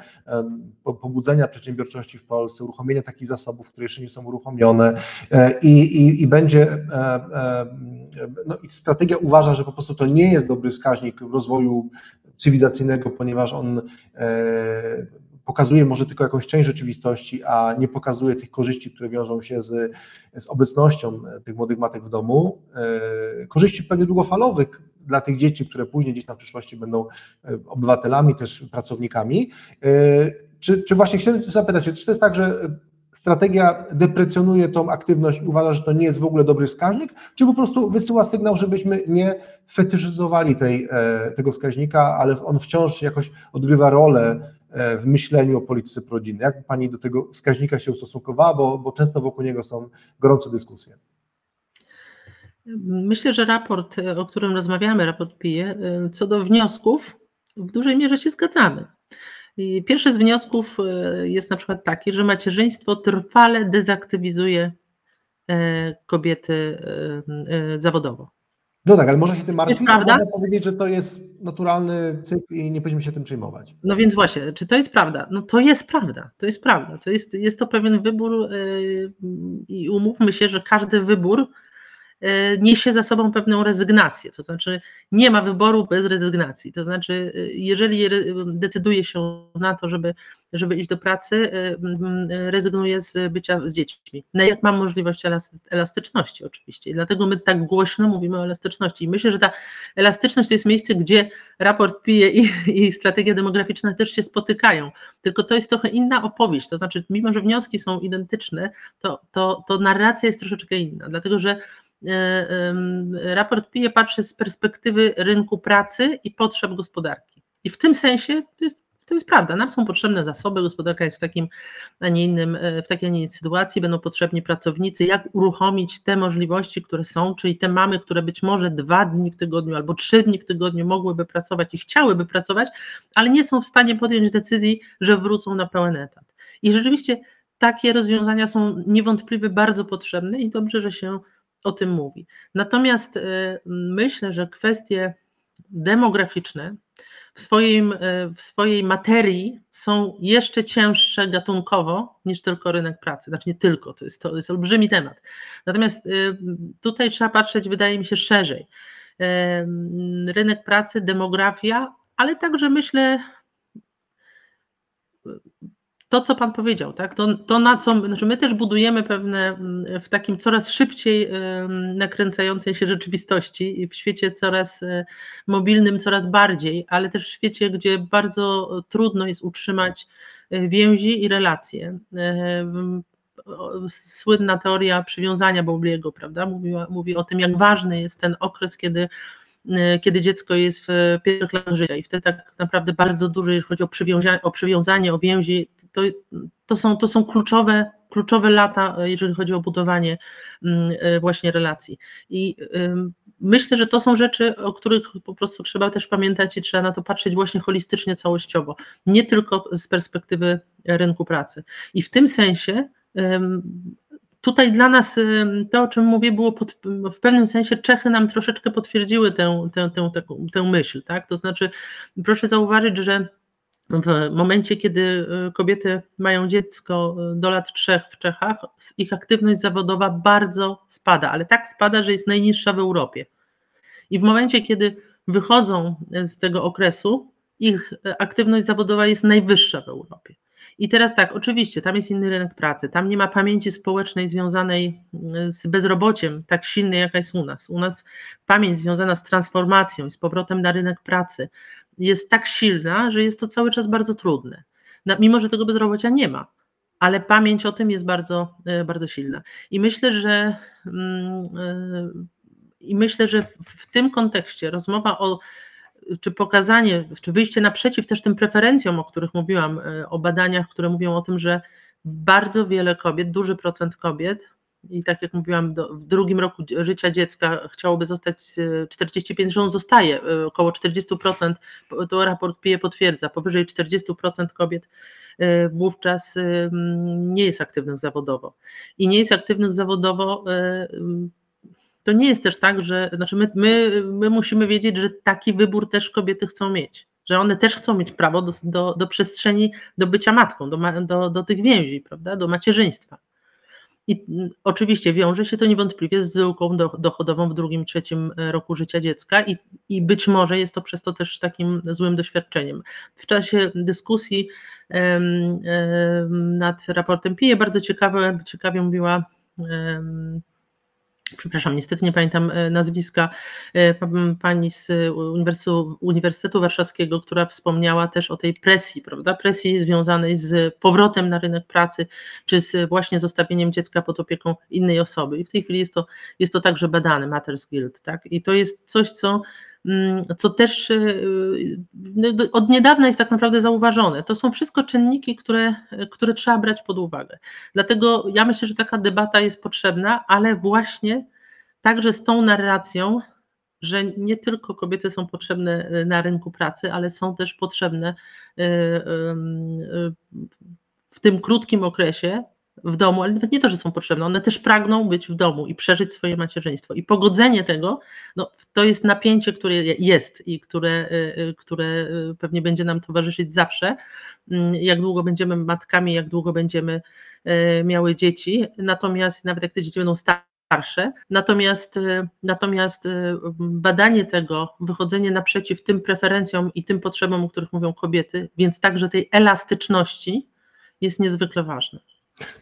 pobudzenia przedsiębiorczości w Polsce, uruchomienia takich zasobów, które jeszcze nie są uruchomione. E, i, i, i będzie e, e, no, strategia uważa, że po prostu to nie jest dobry wskaźnik rozwoju cywilizacyjnego, ponieważ on pokazuje może tylko jakąś część rzeczywistości, a nie pokazuje tych korzyści, które wiążą się z, z obecnością tych młodych matek w domu. E, korzyści pewnie długofalowych dla tych dzieci, które później gdzieś na przyszłości będą e, obywatelami, też pracownikami. E, czy, czy właśnie chciałem zapytać czy to jest tak, że strategia deprecjonuje tą aktywność, uważa, że to nie jest w ogóle dobry wskaźnik, czy po prostu wysyła sygnał, żebyśmy nie fetyszyzowali tej, tego wskaźnika, ale on wciąż jakoś odgrywa rolę E, w myśleniu o polityce prorodzinnej. Jak Pani do tego wskaźnika się ustosunkowała, bo, bo często wokół niego są gorące dyskusje? Myślę, że raport, o którym rozmawiamy, raport PIE, e, co do wniosków, w dużej mierze się zgadzamy. Pierwszy z wniosków e, jest na przykład taki, że macierzyństwo trwale dezaktywizuje kobiety zawodowo. No tak, ale może się tym martwić, prawda? można powiedzieć, że to jest naturalny cykl i nie powinniśmy się tym przejmować. No więc właśnie, czy to jest prawda? No to jest prawda, to jest prawda. To jest, jest to pewien wybór yy, i umówmy się, że każdy wybór niesie za sobą pewną rezygnację, to znaczy nie ma wyboru bez rezygnacji, to znaczy e, jeżeli decyduje się na to, żeby, żeby iść do pracy, e, rezygnuje z bycia z dziećmi. No jak mam możliwość elastyczności oczywiście. Dlatego my tak głośno mówimy o elastyczności. I myślę, że ta elastyczność to jest miejsce, gdzie raport PIE i, i strategia demograficzna też się spotykają, tylko to jest trochę inna opowieść, to znaczy mimo, że wnioski są identyczne, to, to, to narracja jest troszeczkę inna, dlatego że raport PIE patrzy z perspektywy rynku pracy i potrzeb gospodarki. I w tym sensie to jest, to jest prawda, nam są potrzebne zasoby, gospodarka jest w, takim, a nie innym, e, w takiej, a nie innej sytuacji, będą potrzebni pracownicy, jak uruchomić te możliwości, które są, czyli te mamy, które być może dwa dni w tygodniu albo trzy dni w tygodniu mogłyby pracować i chciałyby pracować, ale nie są w stanie podjąć decyzji, że wrócą na pełen etat. I rzeczywiście takie rozwiązania są niewątpliwie bardzo potrzebne i dobrze, że się o tym mówi. Natomiast y, myślę, że kwestie demograficzne w, swoim, y, w swojej materii są jeszcze cięższe gatunkowo niż tylko rynek pracy. Znaczy nie tylko, to jest, to jest olbrzymi temat. Natomiast y, tutaj trzeba patrzeć, wydaje mi się, szerzej. Rynek pracy, demografia, ale także myślę to, co Pan powiedział, tak? to, to na co znaczy my też budujemy pewne mm, w takim coraz szybciej nakręcającej się rzeczywistości i w świecie coraz e, mobilnym, coraz bardziej, ale też w świecie, gdzie bardzo trudno jest utrzymać e, więzi i relacje. E, słynna teoria przywiązania Bowliego, prawda? Mówi, o tym, jak ważny jest ten okres, kiedy kiedy dziecko jest w pierwszych latach życia i wtedy tak naprawdę bardzo dużo, jeżeli chodzi o o, przywiązanie, o więzi, to, to, są, to są kluczowe, kluczowe lata, jeżeli chodzi o budowanie mm, e, właśnie relacji. I myślę, że to są rzeczy, o których po prostu trzeba też pamiętać i trzeba na to patrzeć właśnie holistycznie, całościowo, nie tylko z perspektywy rynku pracy. I w tym sensie tutaj dla nas to, o czym mówię, było pod, w pewnym sensie Czechy nam troszeczkę potwierdziły tę, tę, tę, tę, tę myśl, tak? To znaczy, proszę zauważyć, że w momencie, kiedy y, kobiety mają dziecko y, do lat trzech w Czechach, ich aktywność zawodowa bardzo spada, ale tak spada, że jest najniższa w Europie. I w momencie, kiedy wychodzą z tego okresu, ich y, aktywność zawodowa jest najwyższa w Europie. I teraz tak, oczywiście, tam jest inny rynek pracy, tam nie ma pamięci społecznej związanej z bezrobociem tak silnej, jaka jest u nas. U nas pamięć związana z transformacją z powrotem na rynek pracy jest tak silna, że jest to cały czas bardzo trudne. Mimo, że tego bezrobocia nie ma, ale pamięć o tym jest bardzo, e, bardzo silna. I myślę, że mm, e, i myślę, że w tym kontekście rozmowa o czy pokazanie, czy wyjście naprzeciw też tym preferencjom, o których mówiłam, e, o badaniach, które mówią o tym, że bardzo wiele kobiet, duży procent kobiet, i tak jak mówiłam, do, w drugim roku życia dziecka chciałoby zostać 45, że on zostaje, e, około 40%, to raport PIE potwierdza, powyżej 40% kobiet e, wówczas nie jest aktywnych zawodowo. I nie jest aktywnych zawodowo to nie jest też tak, że znaczy my, my, my musimy wiedzieć, że taki wybór też kobiety chcą mieć, że one też chcą mieć prawo do, do, do przestrzeni, do bycia matką, do, do, do tych więzi, prawda, do macierzyństwa. I oczywiście wiąże się to niewątpliwie z luką dochodową w drugim, trzecim roku życia dziecka i, i być może jest to przez to też takim złym doświadczeniem. W czasie dyskusji nad raportem PIE bardzo ciekawe, ciekawie mówiła przepraszam, niestety nie pamiętam e, nazwiska, e, pani z Uniwersytetu, Uniwersytetu Warszawskiego, która wspomniała też o tej presji, prawda, presji związanej z powrotem na rynek pracy, czy z właśnie zostawieniem dziecka pod opieką innej osoby. I w tej chwili jest to, jest to także badane, Matters Guild, tak, i to jest coś, co co też e, no, od niedawna jest tak naprawdę zauważone. To są wszystko czynniki, które, które trzeba brać pod uwagę. Dlatego ja myślę, że taka debata jest potrzebna, ale właśnie także z tą narracją, że nie tylko kobiety są potrzebne e, na rynku pracy, ale są też potrzebne w tym krótkim okresie w domu, ale nawet nie to, że są potrzebne, one też pragną być w domu i przeżyć swoje macierzyństwo. I pogodzenie tego, no, to jest napięcie, które jest i które, które pewnie będzie nam towarzyszyć zawsze, mm, jak długo będziemy matkami, jak długo będziemy miały dzieci. Natomiast nawet jak te dzieci będą starsze. Natomiast, y, natomiast y, badanie tego, wychodzenie naprzeciw tym preferencjom i tym potrzebom, o których mówią kobiety, więc także tej elastyczności jest niezwykle ważne.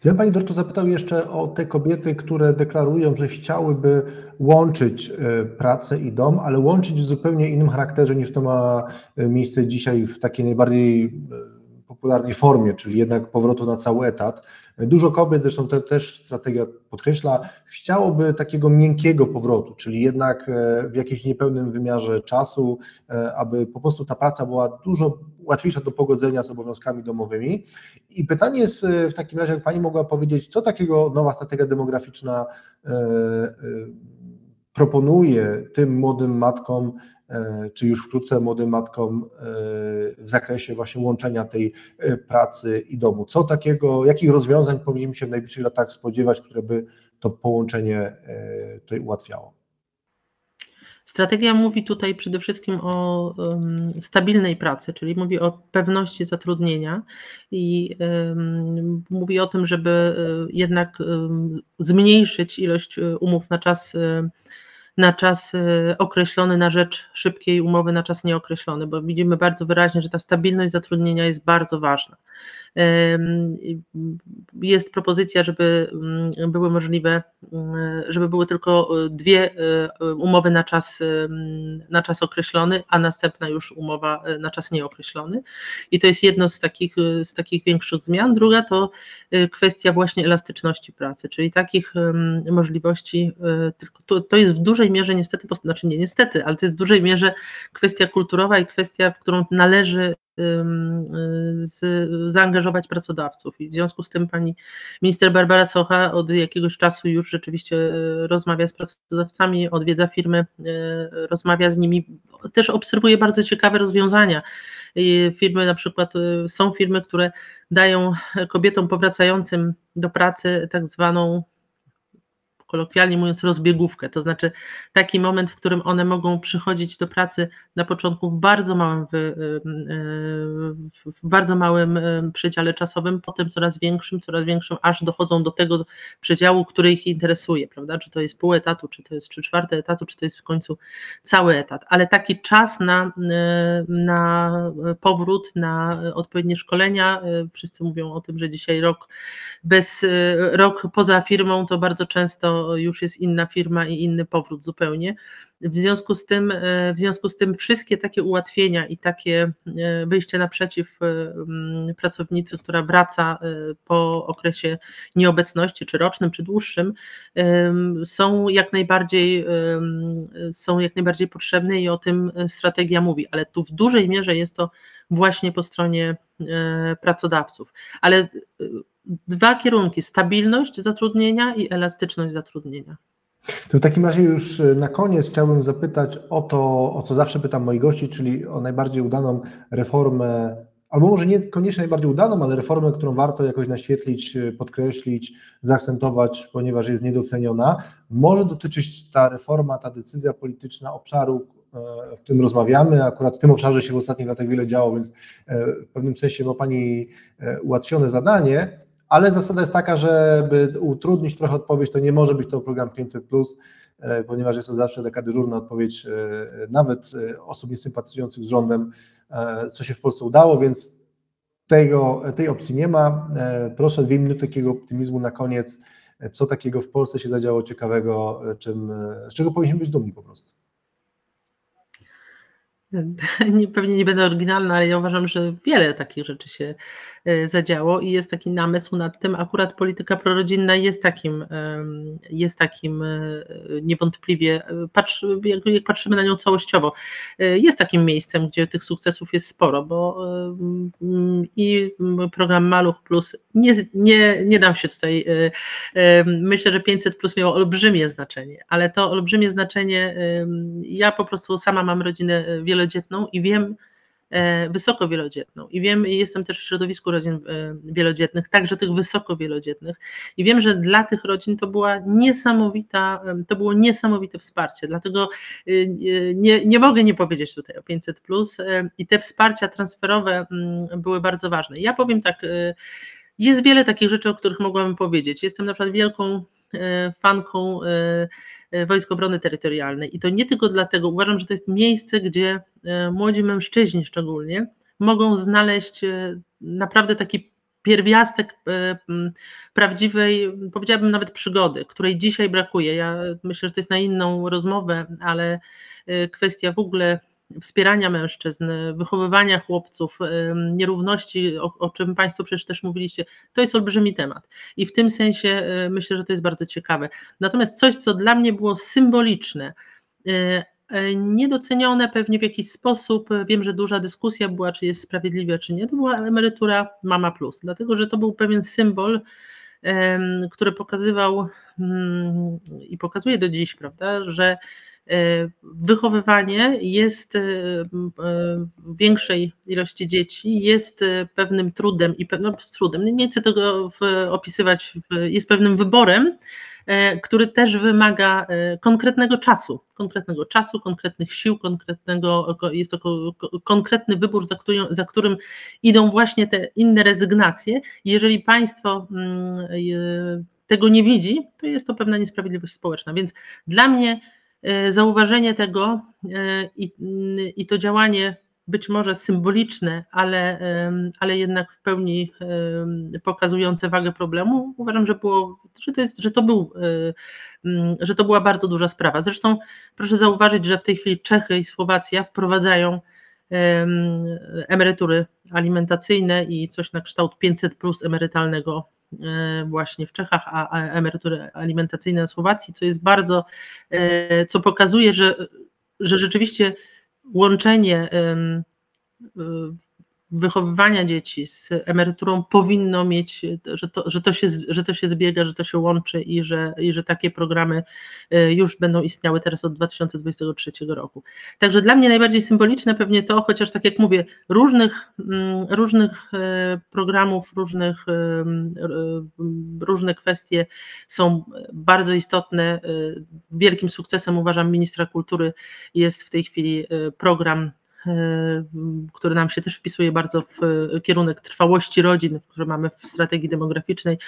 Ja Pani Dorto zapytał jeszcze o te kobiety, które deklarują, że chciałyby łączyć y, pracę i dom, ale łączyć w zupełnie innym charakterze niż to ma miejsce dzisiaj w takiej najbardziej popularnej formie, czyli jednak powrotu na cały etat. Dużo kobiet, zresztą to też strategia podkreśla, chciałoby takiego miękkiego powrotu, czyli jednak e, w jakimś niepełnym wymiarze czasu, e, aby po prostu ta praca była dużo łatwiejsza do pogodzenia z obowiązkami domowymi. I pytanie jest e, w takim razie, jak Pani mogła powiedzieć, co takiego nowa strategia demograficzna proponuje tym młodym matkom, E, czy już wkrótce młodym matkom e, w zakresie właśnie łączenia tej e, pracy i domu. Co takiego, jakich rozwiązań powinniśmy się w najbliższych latach spodziewać, które by to połączenie tutaj ułatwiało? Strategia mówi tutaj przede wszystkim o um, stabilnej pracy, czyli mówi o pewności zatrudnienia i um, mówi o tym, żeby jednak um, zmniejszyć ilość umów na czas na czas określony na rzecz szybkiej umowy na czas nieokreślony, bo widzimy bardzo wyraźnie, że ta stabilność zatrudnienia jest bardzo ważna. Jest propozycja, żeby mm, były możliwe, mm, żeby były tylko y, dwie y, umowy na czas, na czas określony, a następna już umowa na czas nieokreślony. I to jest jedno z takich, z takich większych zmian. Druga to kwestia właśnie elastyczności pracy, czyli takich możliwości, to, to jest w dużej mierze niestety, znaczy nie niestety, ale to jest w dużej mierze kwestia kulturowa i kwestia, w którą należy z, zaangażować pracodawców. I w związku z tym pani minister Barbara Socha od jakiegoś czasu już rzeczywiście e, rozmawia z pracodawcami, odwiedza firmy, e, rozmawia z nimi, też obserwuje bardzo ciekawe rozwiązania. Firmy na przykład, są firmy, które dają kobietom powracającym do pracy tak zwaną kolokwialnie mówiąc, rozbiegówkę, to znaczy taki moment, w którym one mogą przychodzić do pracy na początku w bardzo małym, w bardzo małym przedziale czasowym, potem coraz większym, coraz większym, aż dochodzą do tego przedziału, który ich interesuje, prawda? Czy to jest pół etatu, czy to jest trzy czwarte etatu, czy to jest w końcu cały etat, ale taki czas na, na powrót, na odpowiednie szkolenia, wszyscy mówią o tym, że dzisiaj rok bez rok poza firmą to bardzo często już jest inna firma i inny powrót zupełnie. W związku z tym, e, w związku z tym wszystkie takie ułatwienia i takie e, wyjście naprzeciw e, pracownicy, która wraca po okresie nieobecności, czy rocznym, czy dłuższym, są jak najbardziej są jak najbardziej potrzebne i o tym strategia mówi, ale tu w dużej mierze jest to właśnie po stronie pracodawców. Ale dwa kierunki: stabilność zatrudnienia i elastyczność zatrudnienia. To w takim razie już e, na koniec chciałbym zapytać o to, o co zawsze pytam moich gości, czyli o najbardziej udaną reformę, albo może nie koniecznie najbardziej udaną, ale reformę, którą warto jakoś naświetlić, e, podkreślić, zaakcentować, ponieważ jest niedoceniona. Może dotyczyć ta reforma, ta decyzja polityczna obszaru, e, w którym rozmawiamy. Akurat w tym obszarze się w ostatnich latach wiele działo, więc w pewnym sensie ma Pani ułatwione zadanie ale zasada jest taka, żeby utrudnić trochę odpowiedź, to nie może być to program 500, e, ponieważ jest to zawsze taka dyżurna odpowiedź, e, nawet e, osób niesympatyzujących z rządem, co się w Polsce udało, więc tego, tej opcji nie ma. Proszę dwie minuty takiego optymizmu na koniec. Co takiego w Polsce się zadziało ciekawego, czym, z czego powinniśmy być dumni po prostu? Nie, pewnie nie będę oryginalna, ale ja uważam, że wiele takich rzeczy się zadziało i jest taki namysł nad tym. Akurat polityka prorodzinna jest takim, jest takim e, niewątpliwie, e, patrz, jak, jak patrzymy na nią całościowo, jest takim miejscem, gdzie tych sukcesów jest sporo, bo i program Maluch Plus, nie, nie, nie dam się tutaj, myślę, że 500 Plus miało olbrzymie znaczenie, ale to olbrzymie znaczenie, ja po prostu sama mam rodzinę wielodzietną i wiem, E, wysoko wielodzietną. I wiem, jestem też w środowisku rodzin e, wielodzietnych, także tych wysoko wielodzietnych. I wiem, że dla tych rodzin to była niesamowita, to było niesamowite wsparcie. Dlatego nie, nie mogę nie powiedzieć tutaj o 500. E, I te wsparcia transferowe mm, były bardzo ważne. Ja powiem tak, jest wiele takich rzeczy, o których mogłabym powiedzieć. Jestem na przykład wielką fanką E, Wojsk Obrony Terytorialnej. I to nie tylko dlatego, uważam, że to jest miejsce, gdzie e, młodzi mężczyźni szczególnie mogą znaleźć e, naprawdę taki pierwiastek prawdziwej, powiedziałabym nawet przygody, której dzisiaj brakuje. Ja myślę, że to jest na inną rozmowę, ale kwestia w ogóle wspierania mężczyzn, wychowywania chłopców, nierówności, o, o, czym Państwo przecież też mówiliście, to jest olbrzymi temat. I w tym sensie e, myślę, że to jest bardzo ciekawe. Natomiast coś, co dla mnie było symboliczne, e, e, niedocenione pewnie w jakiś sposób, wiem, że duża dyskusja była, czy jest sprawiedliwe, czy nie, to była emerytura Mama Plus, dlatego że to był pewien symbol, który pokazywał i pokazuje do dziś, prawda, że wychowywanie jest e, e, większej ilości dzieci, jest pewnym trudem i pewnym trudem, nie chcę tego opisywać, jest pewnym wyborem, który też wymaga konkretnego czasu, konkretnego czasu, konkretnych sił, konkretnego, jest to konkretny wybór, za którym, za którym idą właśnie te inne rezygnacje. Jeżeli państwo mm, tego nie widzi, to jest to pewna niesprawiedliwość społeczna. Więc dla mnie zauważenie tego e, i, i to działanie być może symboliczne, ale, ale jednak w pełni pokazujące wagę problemu, uważam, że, było, że, to, jest, że, to był, e, że to była bardzo duża sprawa. Zresztą proszę zauważyć, że w tej chwili Czechy i Słowacja wprowadzają emerytury alimentacyjne i coś na kształt 500 plus emerytalnego E, właśnie w Czechach, a emerytury alimentacyjne na Słowacji, co jest bardzo, e, co pokazuje, że, że rzeczywiście łączenie wychowywania dzieci z emeryturą powinno mieć, że to, że to, się, że to się zbiega, że to się łączy i że, i że takie programy y, już będą istniały teraz od 2023 roku. Także dla mnie najbardziej symboliczne pewnie to, chociaż tak jak mówię, różnych, mm, różnych y, programów, różnych, y, różne kwestie są bardzo istotne. Wielkim sukcesem uważam ministra kultury jest w tej chwili program który nam się też wpisuje bardzo w kierunek trwałości rodzin, który mamy w strategii demograficznej.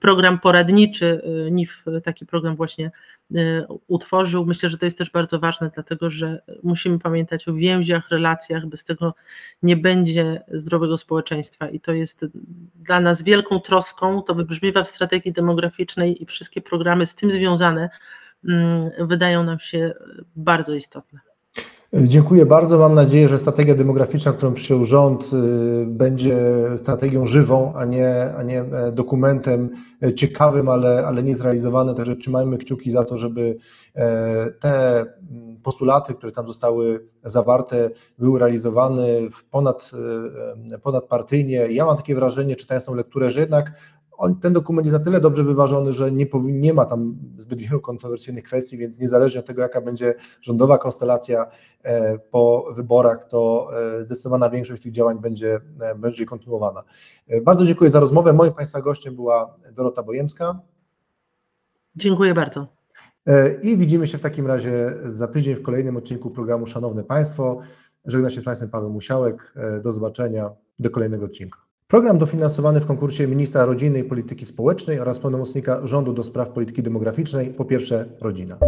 Program poradniczy, NIF taki program właśnie e, utworzył. Myślę, że to jest też bardzo ważne, dlatego że musimy pamiętać o więziach, relacjach, bez tego nie będzie zdrowego społeczeństwa i to jest dla nas wielką troską, to wybrzmiewa w strategii demograficznej i wszystkie programy z tym związane mm, wydają nam się bardzo istotne. Dziękuję bardzo. Mam nadzieję, że strategia demograficzna, którą przyjął rząd, y, będzie strategią żywą, a nie, a nie e, dokumentem e, ciekawym, ale, ale niezrealizowanym. Także trzymajmy kciuki za to, żeby e, te mm, postulaty, które tam zostały zawarte, były realizowane ponad, ponadpartyjnie. Ja mam takie wrażenie, czytając tą lekturę, że jednak on, ten dokument jest na tyle dobrze wyważony, że nie, nie ma tam zbyt wielu kontrowersyjnych kwestii, więc niezależnie od tego, jaka będzie rządowa konstelacja e, po wyborach, to e, zdecydowana większość tych działań będzie, e, będzie kontynuowana. Bardzo dziękuję za rozmowę. Moim Państwa gościem była Dorota Bojemska. Dziękuję bardzo. I widzimy się w takim razie za tydzień w kolejnym odcinku programu Szanowne Państwo. Żegna się z Państwem Paweł Musiałek. Do zobaczenia, do kolejnego odcinka. Program dofinansowany w konkursie Ministra Rodziny i Polityki Społecznej oraz pełnomocnika rządu do spraw polityki demograficznej po pierwsze rodzina.